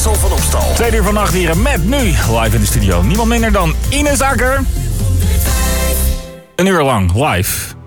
Wessel van Opstal. Uur vannacht hier met nu live in de studio. Niemand minder dan Ines Akker. Een uur lang live.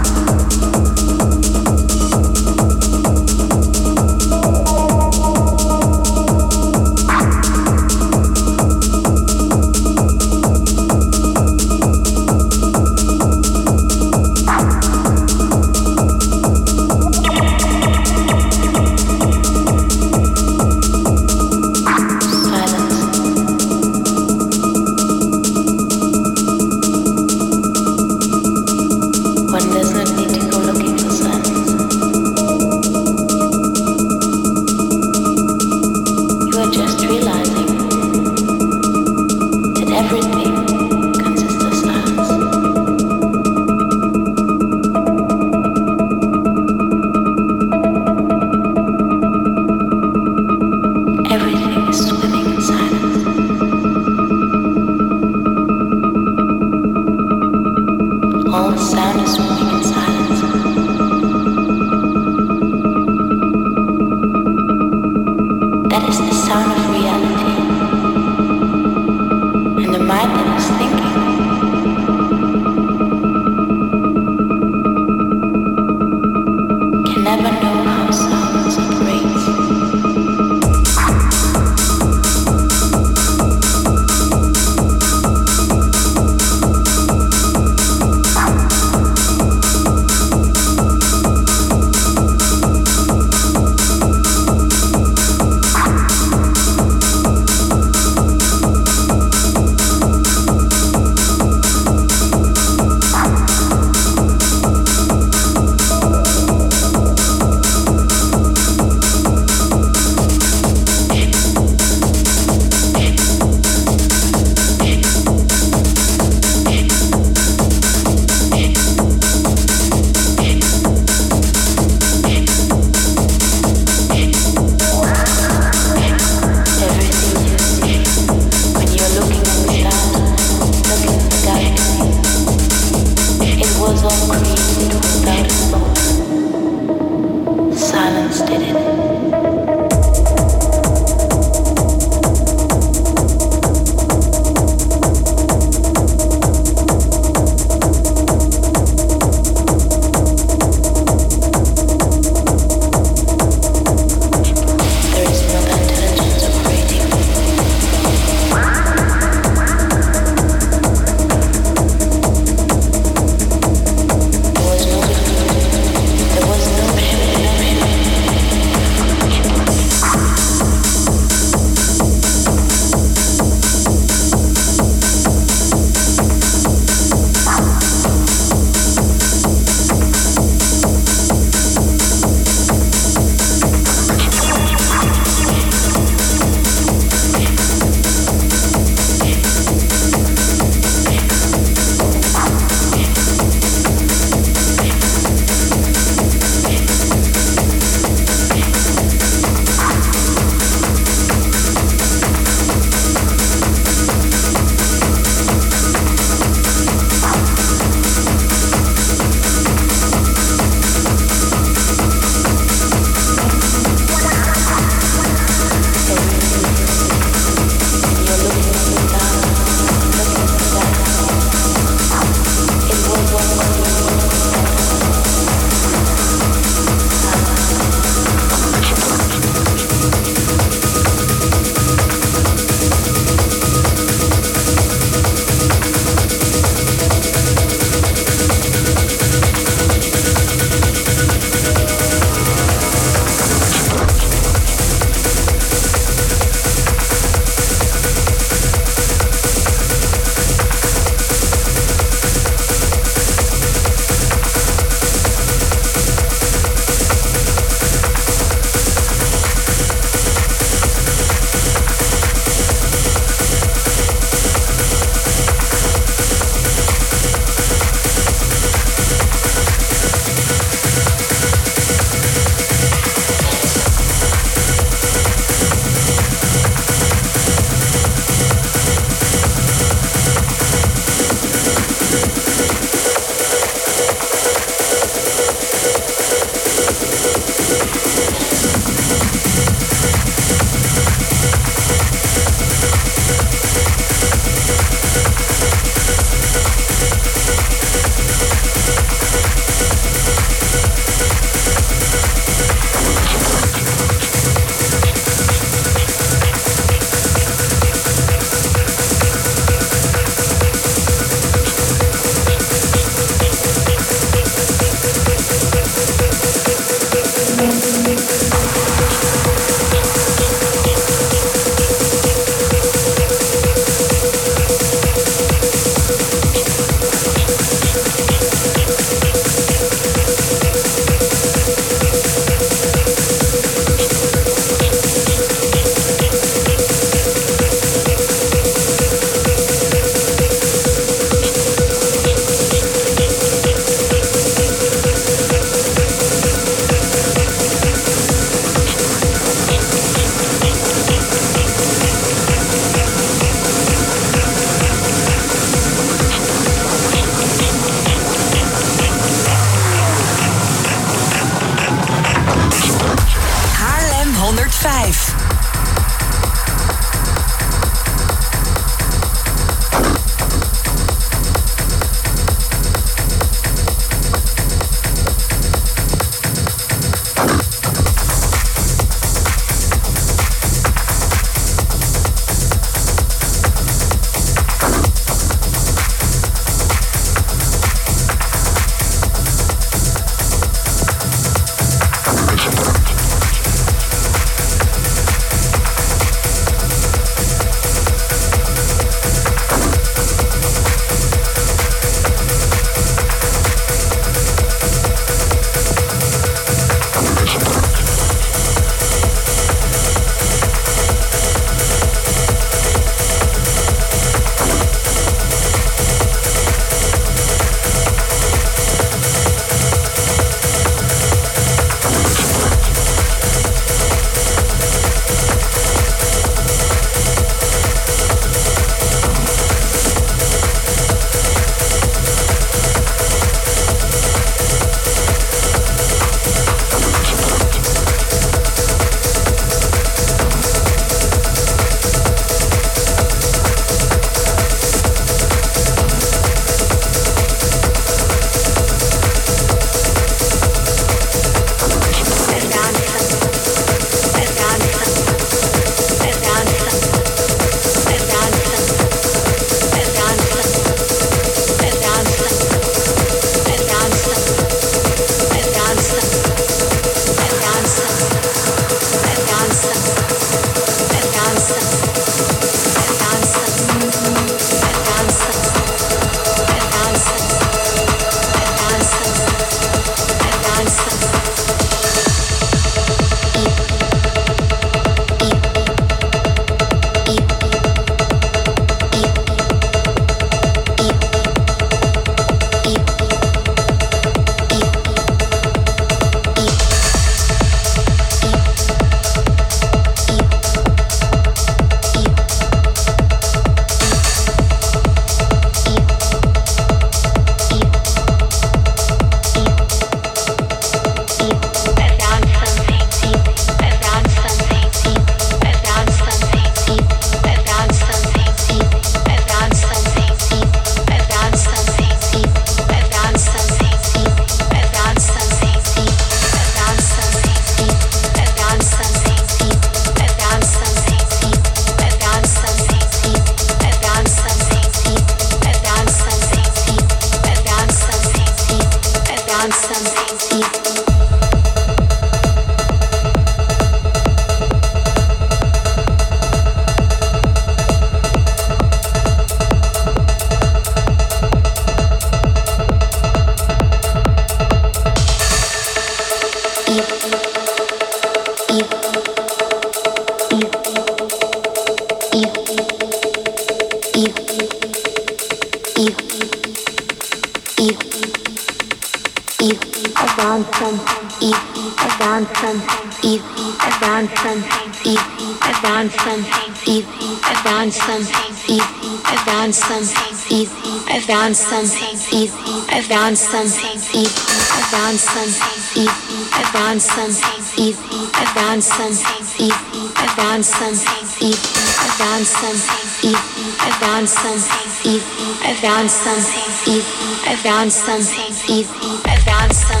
found something evil. I found something evil. I found something evil. I found something evil. I found something evil. I found something evil. I found something evil. I found something evil. I found something evil. I found something evil. I found something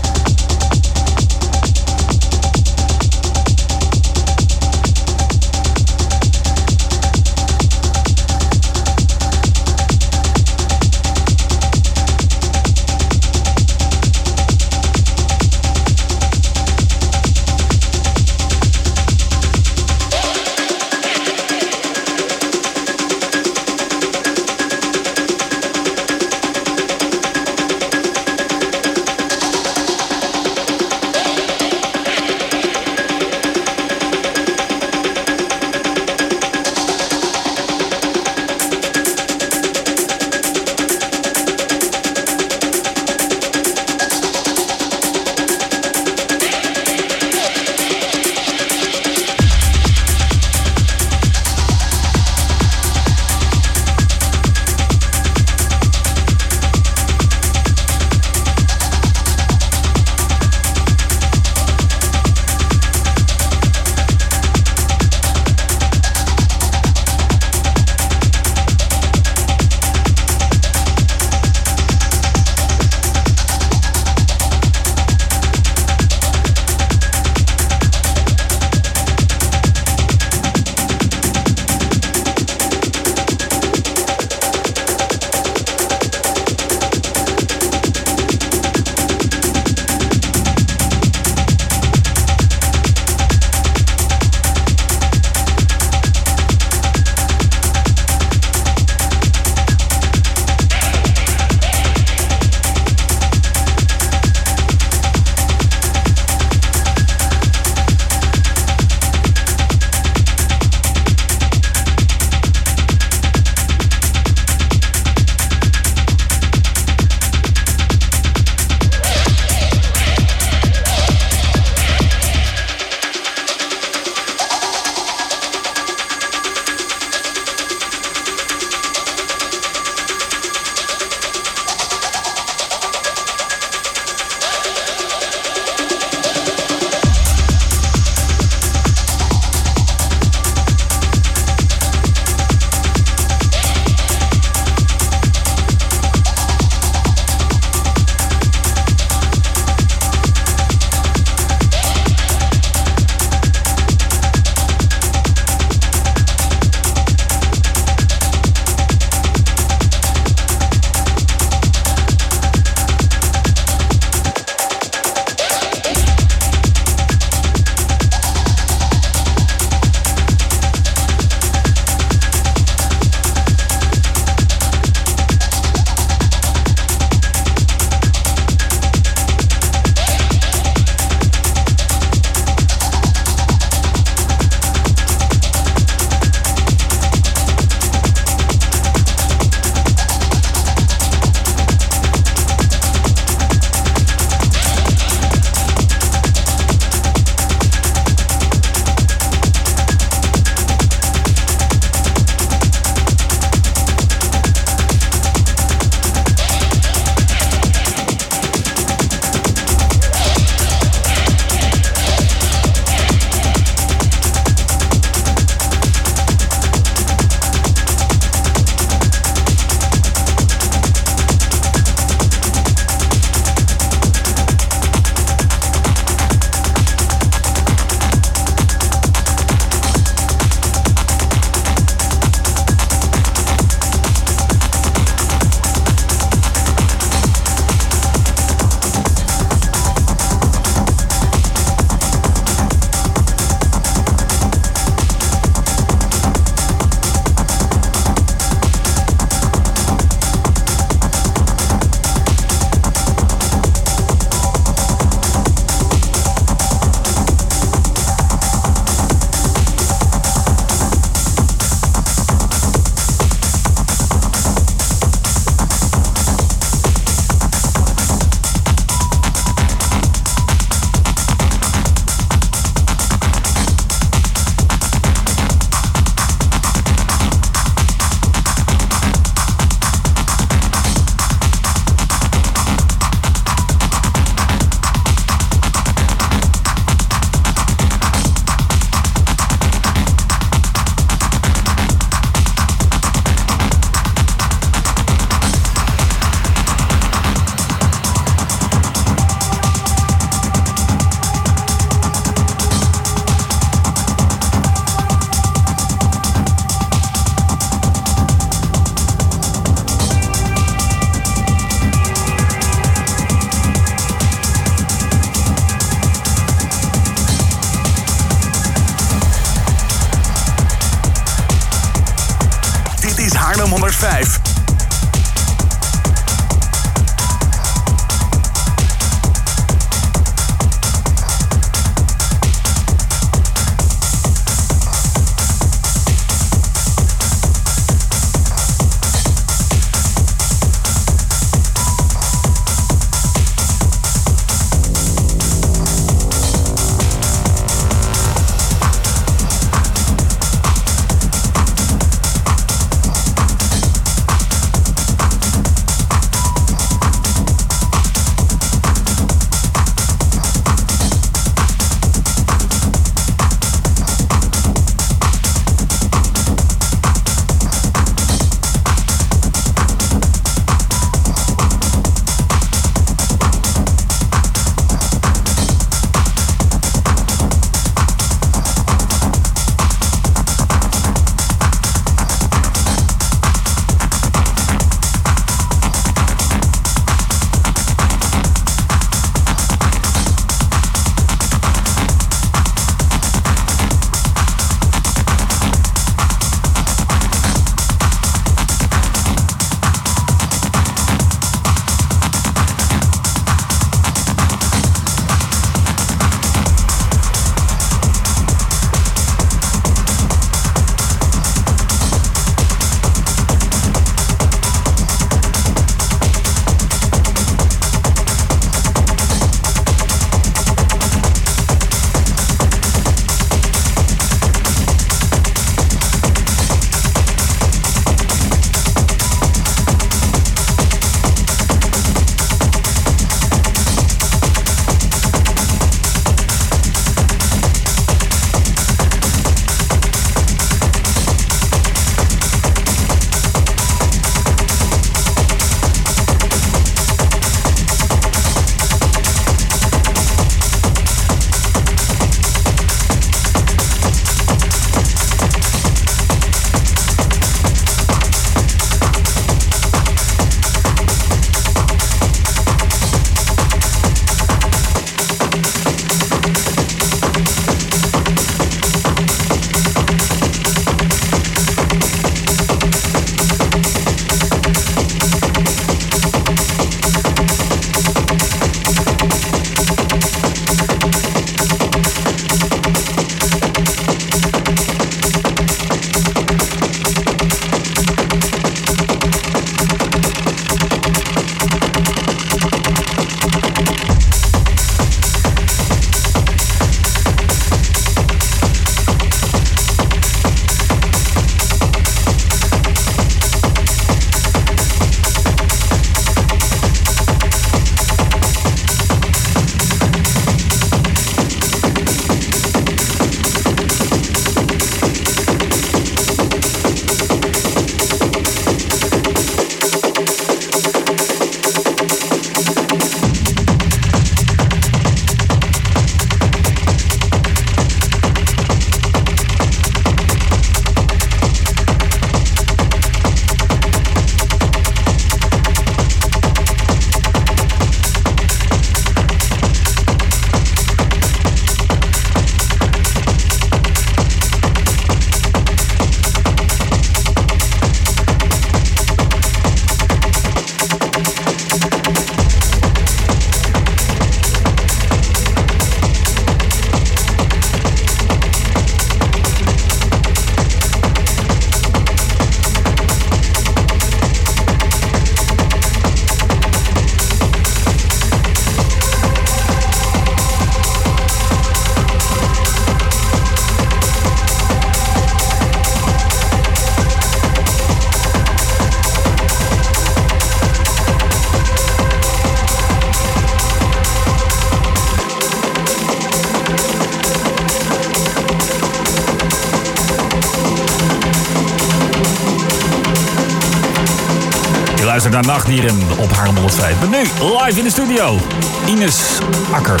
Nachtdieren op Haarlem 105. Maar nu live in de studio, Ines Akker.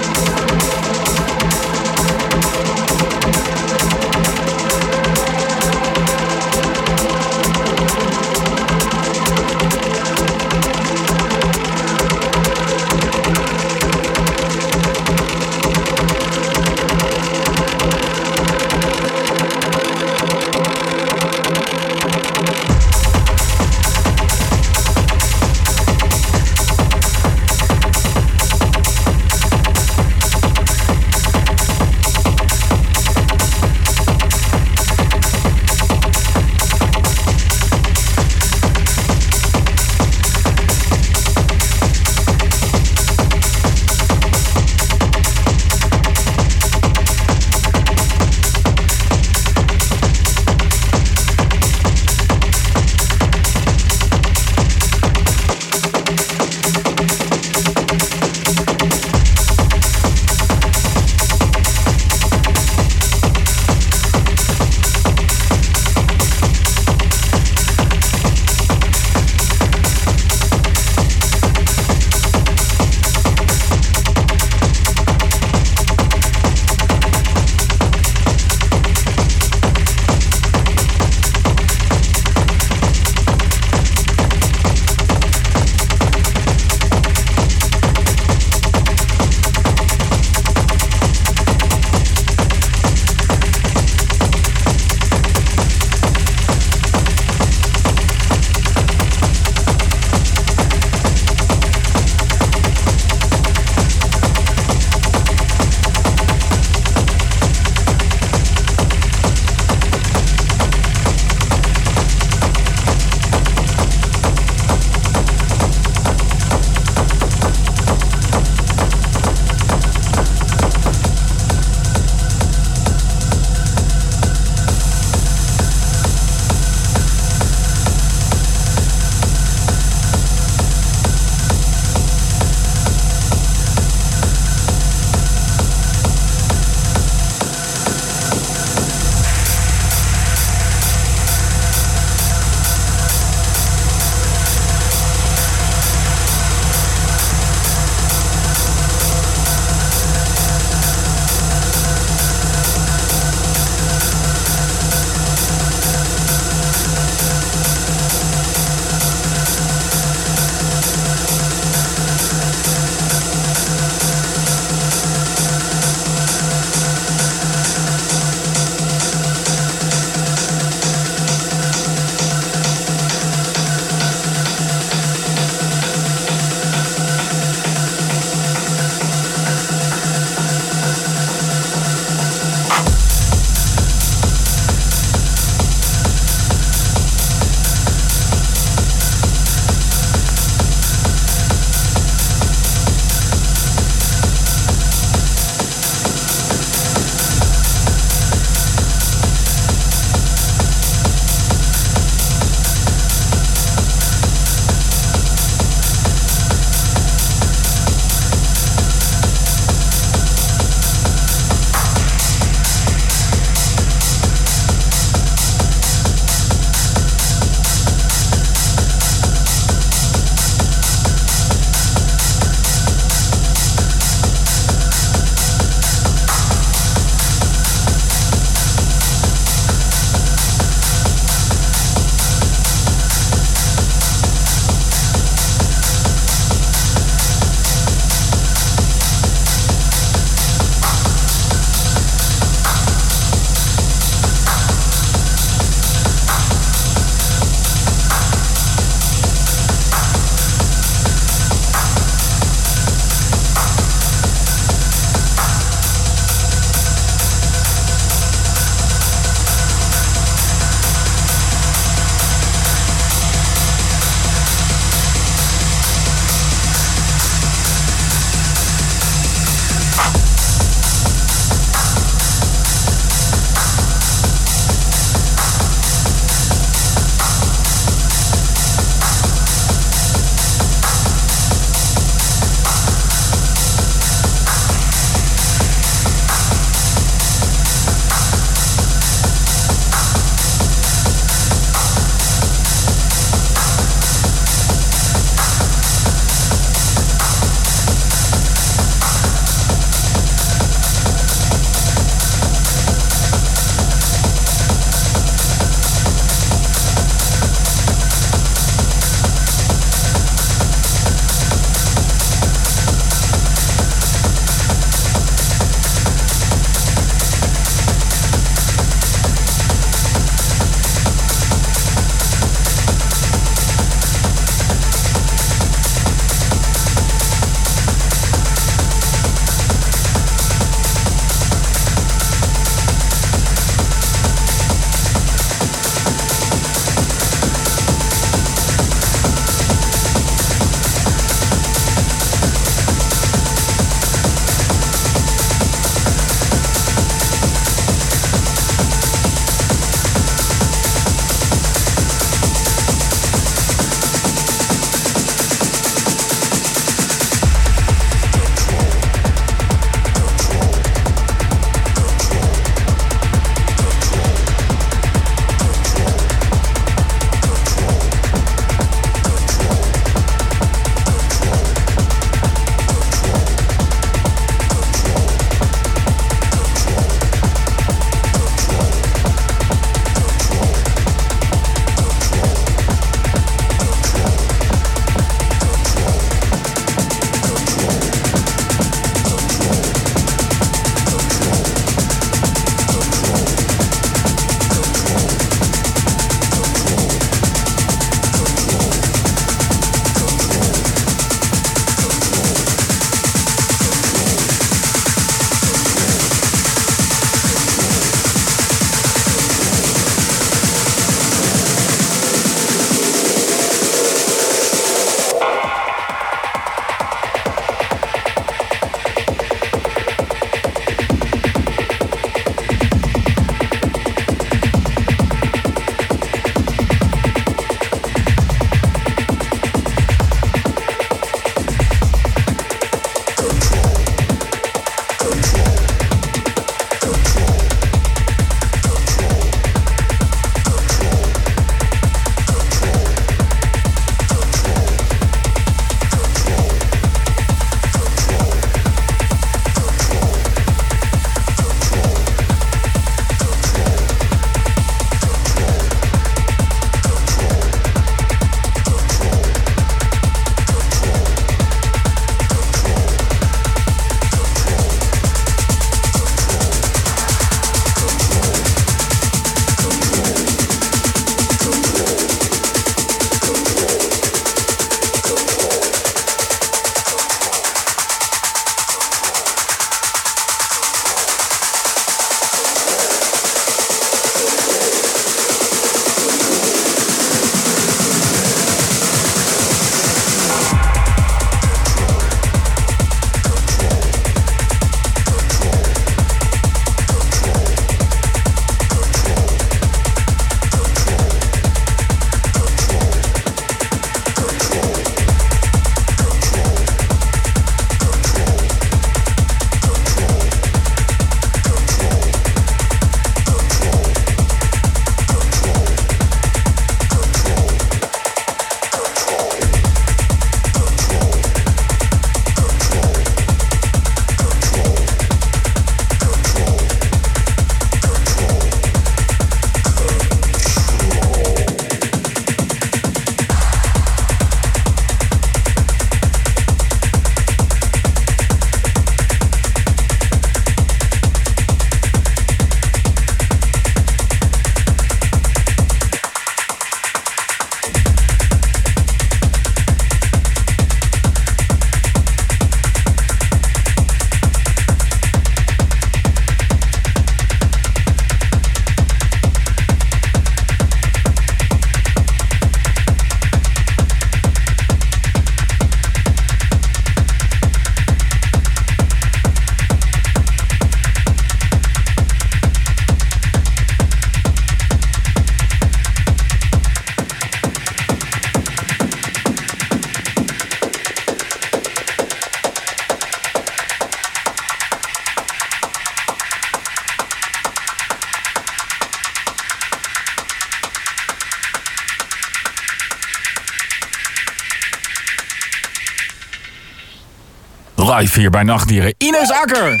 Live hier bij Nachtdieren. Ines Akker!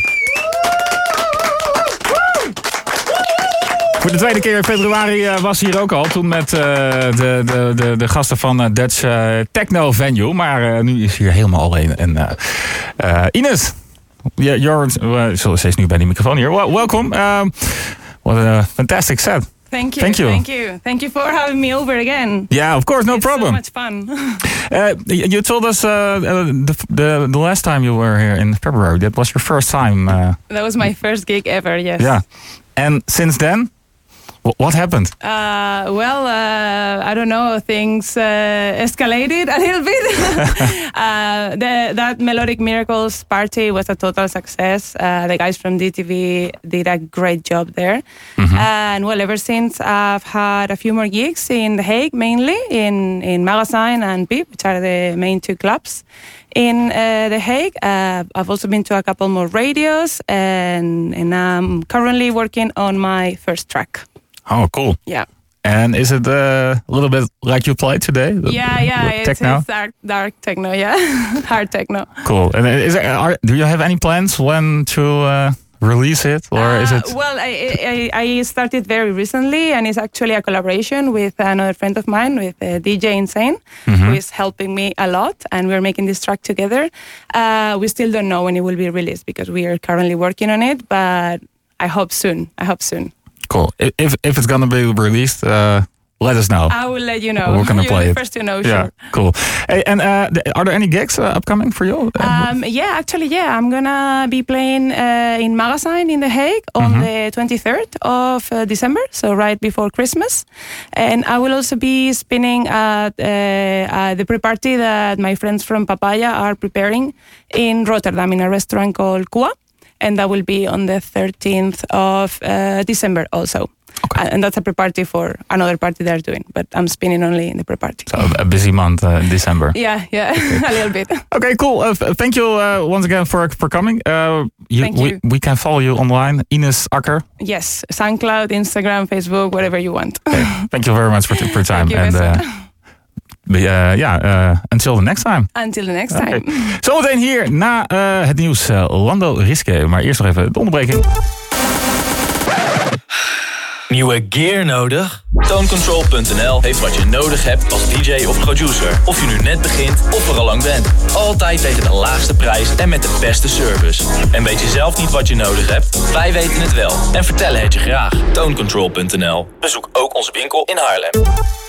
Voor de tweede keer in februari uh, was hier ook al. Toen met uh, de, de, de, de, gasten van uh, Dutch Techno Venue. Maar nu is hier helemaal alleen. En Ines, you're, uh, ze is nu bij die microfoon hier. Um, what a fantastic set. Thank you. Thank you. Thank you. Thank you for having me over again. Yeah, of course, no it's problem. So much fun. uh, you told us uh, the, the the last time you were here in February. That was your first time. Uh, that was my first gig ever. Yes. Yeah, and since then, what happened? Uh, well, uh, I don't know. Things uh, escalated a little bit. Uh, the, that Melodic Miracles party was a total success. Uh, the guys from DTV did a great job there. Mm-hmm. And well, ever since I've had a few more gigs in The Hague, mainly in in Magazine and Pip, which are the main two clubs in uh, The Hague. Uh, I've also been to a couple more radios, and, and I'm currently working on my first track. Oh, cool. Yeah. And is it uh, a little bit like you play today? Yeah, yeah, it's, techno? it's dark, dark techno, yeah, hard techno. Cool. And is there, are, do you have any plans when to uh, release it, or uh, is it? Well, I, I, I started very recently, and it's actually a collaboration with another friend of mine, with uh, DJ Insane, mm-hmm. who is helping me a lot, and we're making this track together. Uh, we still don't know when it will be released because we are currently working on it, but I hope soon. I hope soon. Cool. If if it's gonna be released, uh, let us know. I will let you know. We're gonna You're play the it. First to know. Yeah, sure. cool. Hey, and uh, are there any gigs uh, upcoming for you? Um, yeah, actually, yeah. I'm gonna be playing uh, in Magazine in The Hague on mm-hmm. the 23rd of uh, December, so right before Christmas. And I will also be spinning at uh, the pre-party that my friends from Papaya are preparing in Rotterdam in a restaurant called Kua and that will be on the 13th of uh, December also. Okay. And that's a pre-party for another party they're doing, but I'm spinning only in the pre-party. So a busy month uh, in December. Yeah, yeah, okay. a little bit. Okay, cool. Uh, thank you uh, once again for for coming. Uh, you, thank we, you. We can follow you online, Ines Akker. Yes, SoundCloud, Instagram, Facebook, whatever you want. Okay. Thank you very much for, for your time. Thank you, and, ja, uh, yeah, uh, until the next time. Until the next time. Okay. Zometeen hier na uh, het nieuws Lando Riske. Maar eerst nog even de onderbreking. Nieuwe gear nodig? Tonecontrol.nl heeft wat je nodig hebt als DJ of producer. Of je nu net begint of er al lang bent. Altijd tegen de laagste prijs en met de beste service. En weet je zelf niet wat je nodig hebt? Wij weten het wel en vertellen het je graag. Tonecontrol.nl Bezoek ook onze winkel in Haarlem.